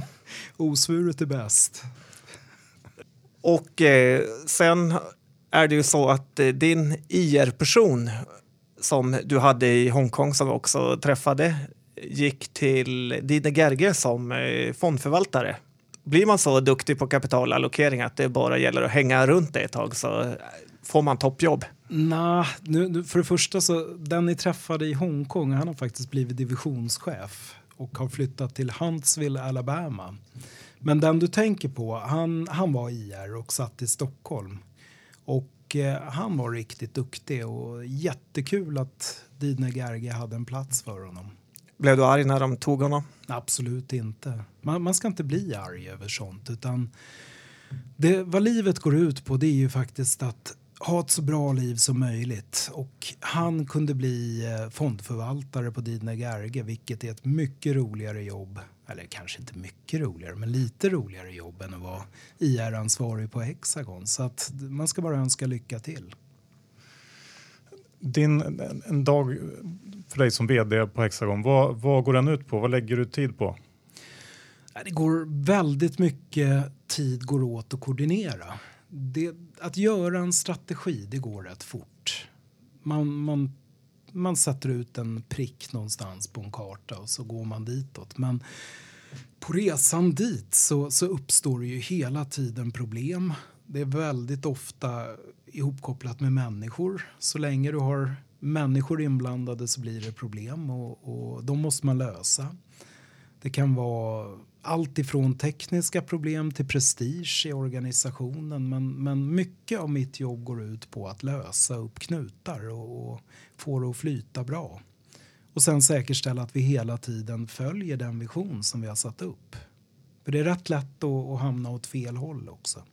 Osvuret är bäst. Och eh, sen är det ju så att eh, din IR-person som du hade i Hongkong som vi också träffade gick till Dine Gerge som eh, fondförvaltare. Blir man så duktig på kapitalallokering att det bara gäller att hänga runt det ett tag så eh, får man toppjobb? Nah, för det första så den ni träffade i Hongkong, han har faktiskt blivit divisionschef och har flyttat till Huntsville, Alabama. Men den du tänker på, han, han var IR och satt i Stockholm. Och eh, han var riktigt duktig och jättekul att Dine Gerge hade en plats för honom. Blev du arg när de tog honom? Absolut inte. Man, man ska inte bli arg över sånt utan det, vad livet går ut på det är ju faktiskt att ha ett så bra liv som möjligt. Och han kunde bli eh, fondförvaltare på Didner Gerge vilket är ett mycket roligare jobb. Eller kanske inte mycket roligare, men lite roligare jobb än att vara IR-ansvarig på Hexagon. Så att man ska bara önska lycka till. Din, en, dag för dig som vd på Hexagon, vad, vad går den ut på? Vad lägger du tid på? Det går väldigt mycket tid går åt att koordinera. Det, att göra en strategi, det går rätt fort. Man, man, man sätter ut en prick någonstans på en karta och så går man ditåt. Men på resan dit så, så uppstår det ju hela tiden problem. Det är väldigt ofta ihopkopplat med människor. Så länge du har människor inblandade så blir det problem och, och de måste man lösa. Det kan vara allt ifrån tekniska problem till prestige i organisationen. Men, men mycket av mitt jobb går ut på att lösa upp knutar och, och få det att flyta bra. Och sen säkerställa att vi hela tiden följer den vision som vi har satt upp. För det är rätt lätt att, att hamna åt fel håll också.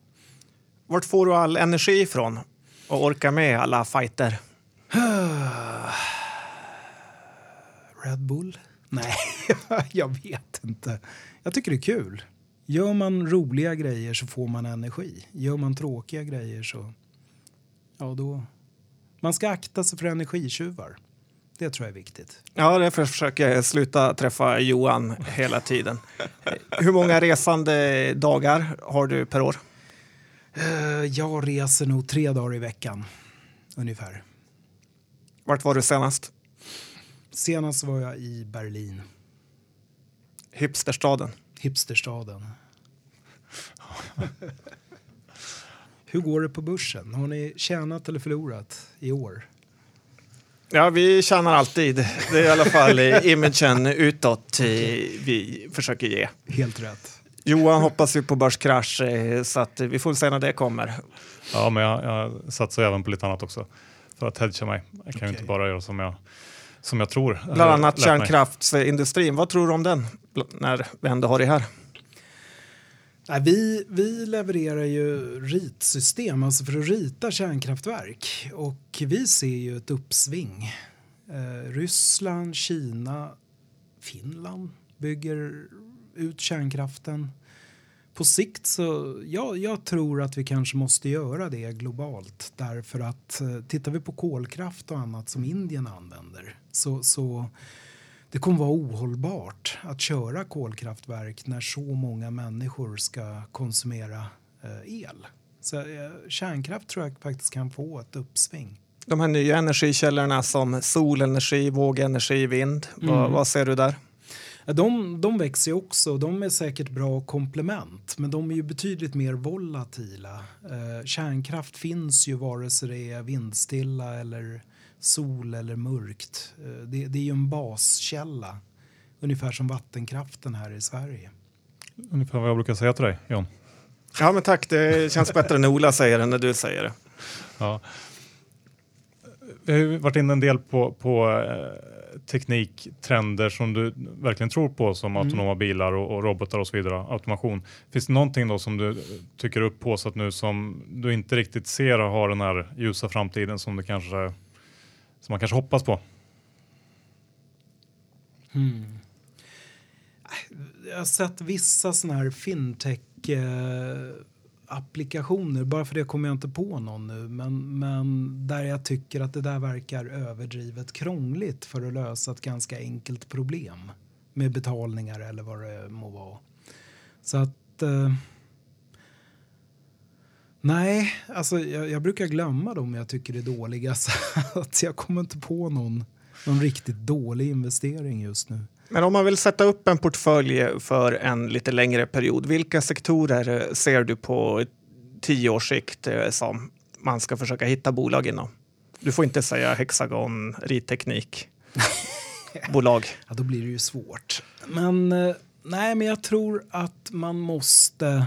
Vart får du all energi ifrån och orka med alla fighter? Red Bull? Nej, jag vet inte. Jag tycker det är kul. Gör man roliga grejer så får man energi. Gör man tråkiga grejer så... Ja, då... Man ska akta sig för energitjuvar. Det tror jag är viktigt. Ja, därför försöker jag sluta träffa Johan hela tiden. Hur många resande dagar har du per år? Eh, jag reser nog tre dagar i veckan, ungefär. Vart var du senast? Senast var jag i Berlin. Hipsterstaden? Hipsterstaden. Hur går det på börsen? Har ni tjänat eller förlorat i år? Ja, vi tjänar alltid. Det är i alla fall imagen utåt vi försöker ge. Helt rätt. Johan hoppas ju på börskrasch eh, så att vi får se när det kommer. Ja, men jag, jag satsar även på lite annat också för att hedga mig. Jag kan okay. ju inte bara göra som jag, som jag tror. Bland annat kärnkraftsindustrin. Vad tror du om den när vi ändå har det här? vi, vi levererar ju ritsystem, alltså för att rita kärnkraftverk. Och vi ser ju ett uppsving. Eh, Ryssland, Kina, Finland bygger ut kärnkraften. På sikt så, ja, jag tror att vi kanske måste göra det globalt därför att eh, tittar vi på kolkraft och annat som Indien använder så, så det kommer vara ohållbart att köra kolkraftverk när så många människor ska konsumera eh, el. Så eh, kärnkraft tror jag faktiskt kan få ett uppsving. De här nya energikällorna som solenergi, vågenergi, vind, mm. vad, vad ser du där? De, de växer också. De är säkert bra komplement, men de är ju betydligt mer volatila. Eh, kärnkraft finns ju vare sig det är vindstilla eller sol eller mörkt. Eh, det, det, är ju en baskälla, ungefär som vattenkraften här i Sverige. Ungefär vad jag brukar säga till dig, John. Ja, men tack. Det känns bättre när Ola säger det än när du säger det. Ja. Vi har varit inne en del på, på eh, tekniktrender som du verkligen tror på som mm. autonoma bilar och, och, robotar och så vidare, automation. Finns det någonting då som du tycker upp på så att nu som du inte riktigt ser har den här ljusa framtiden som det kanske som man kanske hoppas på? Hmm. Jag har sett vissa sådana här fintech eh, applikationer, bara för det kommer jag inte på någon nu, men, men där jag tycker att det där verkar överdrivet krångligt för att lösa ett ganska enkelt problem med betalningar eller vad det må vara. Så att... Eh, nej, alltså jag, jag, brukar glömma dem jag tycker är dåliga. Så att jag kommer inte på någon, någon riktigt dålig investering just nu. Men om man vill sätta upp en portfölj för en lite längre period, vilka sektorer ser du på tio års sikt eh, som man ska försöka hitta bolag inom? Du får inte säga Hexagon, ritteknik, bolag. Ja, då blir det ju svårt. Men eh, nej, men jag tror att man måste...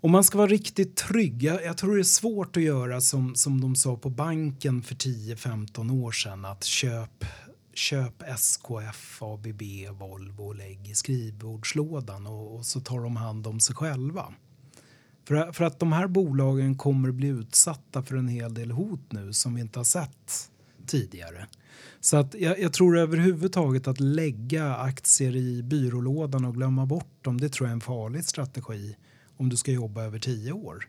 Om man ska vara riktigt trygg, jag, jag tror det är svårt att göra som, som de sa på banken för 10-15 år sedan, att köp, köp SKF, ABB, Volvo och lägg i skrivbordslådan och, och så tar de hand om sig själva. För, för att de här bolagen kommer bli utsatta för en hel del hot nu som vi inte har sett tidigare. Så att jag, jag, tror överhuvudtaget att lägga aktier i byrålådan och glömma bort dem, det tror jag är en farlig strategi om du ska jobba över tio år.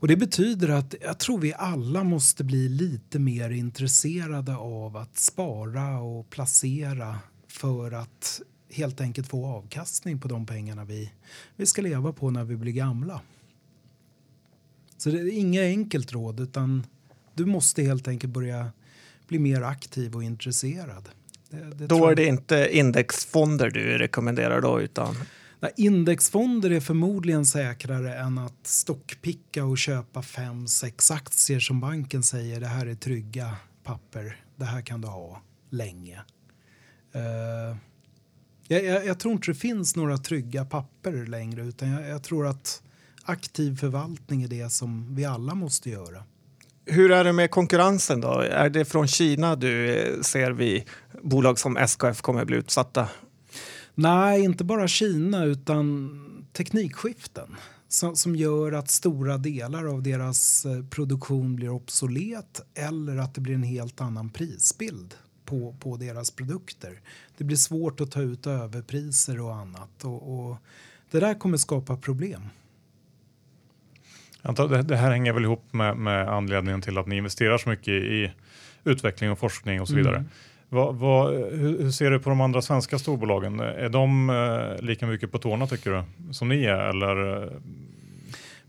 Och det betyder att jag tror vi alla måste bli lite mer intresserade av att spara och placera för att helt enkelt få avkastning på de pengarna vi, vi ska leva på när vi blir gamla. Så det är inget enkelt råd utan du måste helt enkelt börja bli mer aktiv och intresserad. Det, det då är det inte indexfonder du rekommenderar då utan? Där indexfonder är förmodligen säkrare än att stockpicka och köpa fem, sex aktier som banken säger det här är trygga papper, det här kan du ha länge. Uh, jag, jag, jag, tror inte det finns några trygga papper längre utan jag, jag tror att aktiv förvaltning är det som vi alla måste göra. Hur är det med konkurrensen då? Är det från Kina du eh, ser vi bolag som SKF kommer att bli utsatta? Nej, inte bara Kina utan teknikskiften som, som gör att stora delar av deras eh, produktion blir obsolet eller att det blir en helt annan prisbild på, på deras produkter. Det blir svårt att ta ut överpriser och annat och, och det där kommer skapa problem. Antar, det här hänger väl ihop med, med, anledningen till att ni investerar så mycket i utveckling och forskning och så vidare. Mm. Vad, vad, hur, hur, ser du på de andra svenska storbolagen? Är de eh, lika mycket på tårna tycker du som ni är? Eller?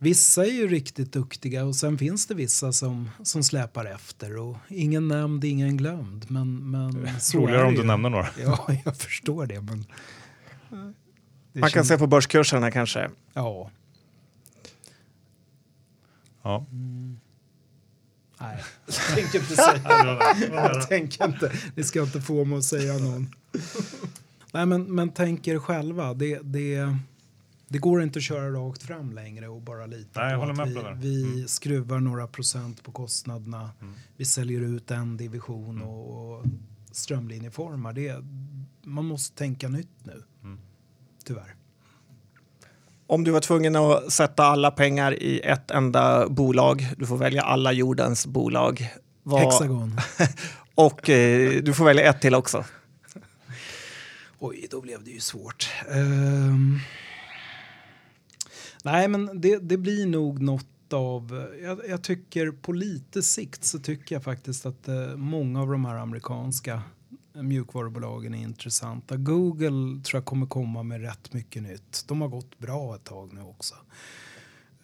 Vissa är ju riktigt duktiga och sen finns det vissa som, som släpar efter. Och ingen nämnd, ingen glömd. Men, men Roligare om du nämner några. Ja, jag förstår det. Men det Man kan se på börskurserna kanske. Ja. Ja. Mm. Nej, jag tänker inte säga Jag tänker inte. Ni ska inte få mig att säga någon. Nej, men, men tänk er själva. Det, det, det går inte att köra rakt fram längre och bara lita Nej, på att vi, på vi mm. skruvar några procent på kostnaderna. Mm. Vi säljer ut en division mm. och, och strömlinjeformar. Det, man måste tänka nytt nu, mm. tyvärr. Om du var tvungen att sätta alla pengar i ett enda bolag, du får välja alla jordens bolag. Vad... Hexagon. och eh, du får välja ett till också. Oj, då blev det ju svårt. Um... Nej, men det, det, blir nog något av... Jag, jag, tycker på lite sikt så tycker jag faktiskt att eh, många av de här amerikanska mjukvarubolagen är intressanta. Google tror jag kommer komma med rätt mycket nytt. De har gått bra ett tag nu också.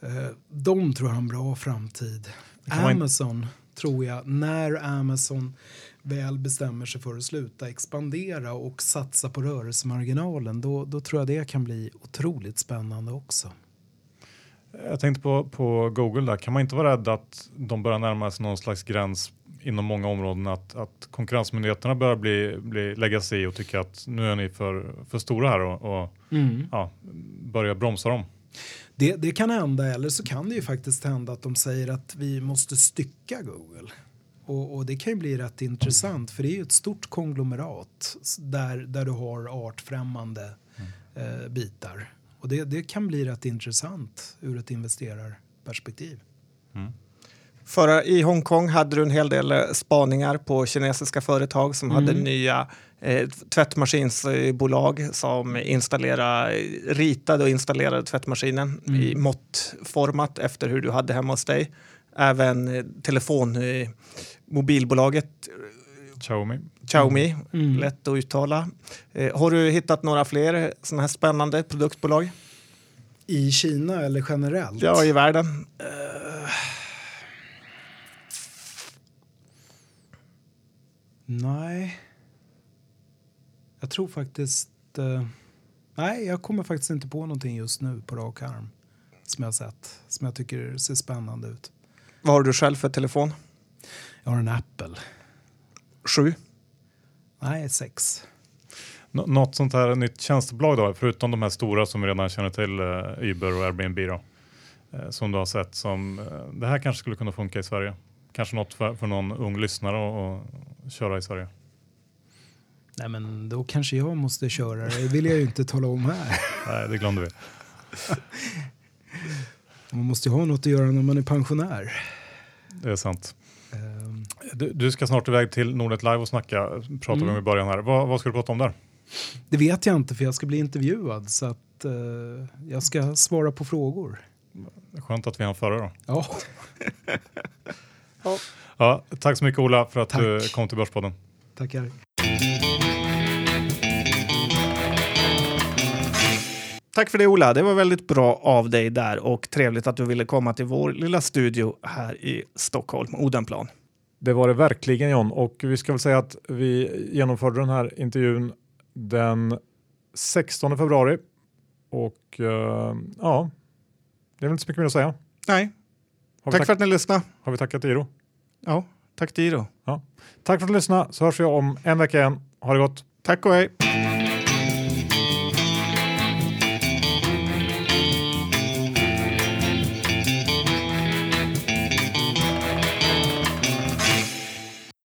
Eh, de tror jag har en bra framtid. Amazon man... tror jag, när Amazon väl bestämmer sig för att sluta expandera och satsa på rörelsemarginalen, då, då tror jag det kan bli otroligt spännande också. Jag tänkte på, på Google där, kan man inte vara rädd att de börjar närma sig någon slags gräns inom många områden att, att konkurrensmyndigheterna börjar bli, bli, lägga sig i och tycka att nu är ni för, för stora här och, och mm. ja, börja bromsa dem. Det, det kan hända, eller så kan det ju faktiskt hända att de säger att vi måste stycka Google. Och, och, det kan ju bli rätt intressant för det är ju ett stort konglomerat där, där du har artfrämmande mm. eh, bitar. Och det, det kan bli rätt intressant ur ett investerarperspektiv. Mm. Förra, I Hongkong hade du en hel del eh, spaningar på kinesiska företag som mm. hade nya eh, tvättmaskinsbolag som installerade, ritade och installerade tvättmaskinen mm. i måttformat efter hur du hade hemma hos dig. Även eh, telefon, eh, mobilbolaget Xiaomi. Xiaomi, Mm. lätt att uttala. Eh, har du hittat några fler sådana här spännande produktbolag? I Kina eller generellt? Ja, i världen. Nej. Jag tror faktiskt... Eh, nej, jag kommer faktiskt inte på någonting just nu på rak arm. Som jag har sett. Som jag tycker ser spännande ut. Vad har du själv för telefon? Jag har en Apple. Sju. Nej, sex. Nå- något sånt här nytt tjänstebolag då, förutom de här stora som vi redan känner till, eh, Uber och Airbnb då, eh, som du har sett som, eh, det här kanske skulle kunna funka i Sverige. Kanske något för, för någon ung lyssnare att att köra i Sverige. Nej, men då kanske jag måste köra. Det vill jag ju inte tala om här. Nej, det glömde vi. Man måste ju ha något att göra när man är pensionär. Det är sant. Ehm, Du, du ska snart iväg till Nordnet Live och snacka, pratade vi om i början här. Vad, vad ska du prata om där? Det vet jag inte för jag ska bli intervjuad så att eh, jag ska svara på frågor. Skönt att vi hann före då. Ja, Ja, tack så mycket Ola för att Tack. du kom till Börspodden. tackar. Tack för det Ola, det var väldigt bra av dig där och trevligt att du ville komma till vår lilla studio här i Stockholm, Odenplan. Det var det verkligen John och vi ska väl säga att vi genomförde den här intervjun den 16 februari och eh, ja, det är väl inte så mycket mer att säga. Nej, tack, för att ni lyssnade. har vi tackat Iro? Ja, tack Diro. Tack för att du lyssnade så hörs vi om en vecka igen. Ha det gott! Tack och hej.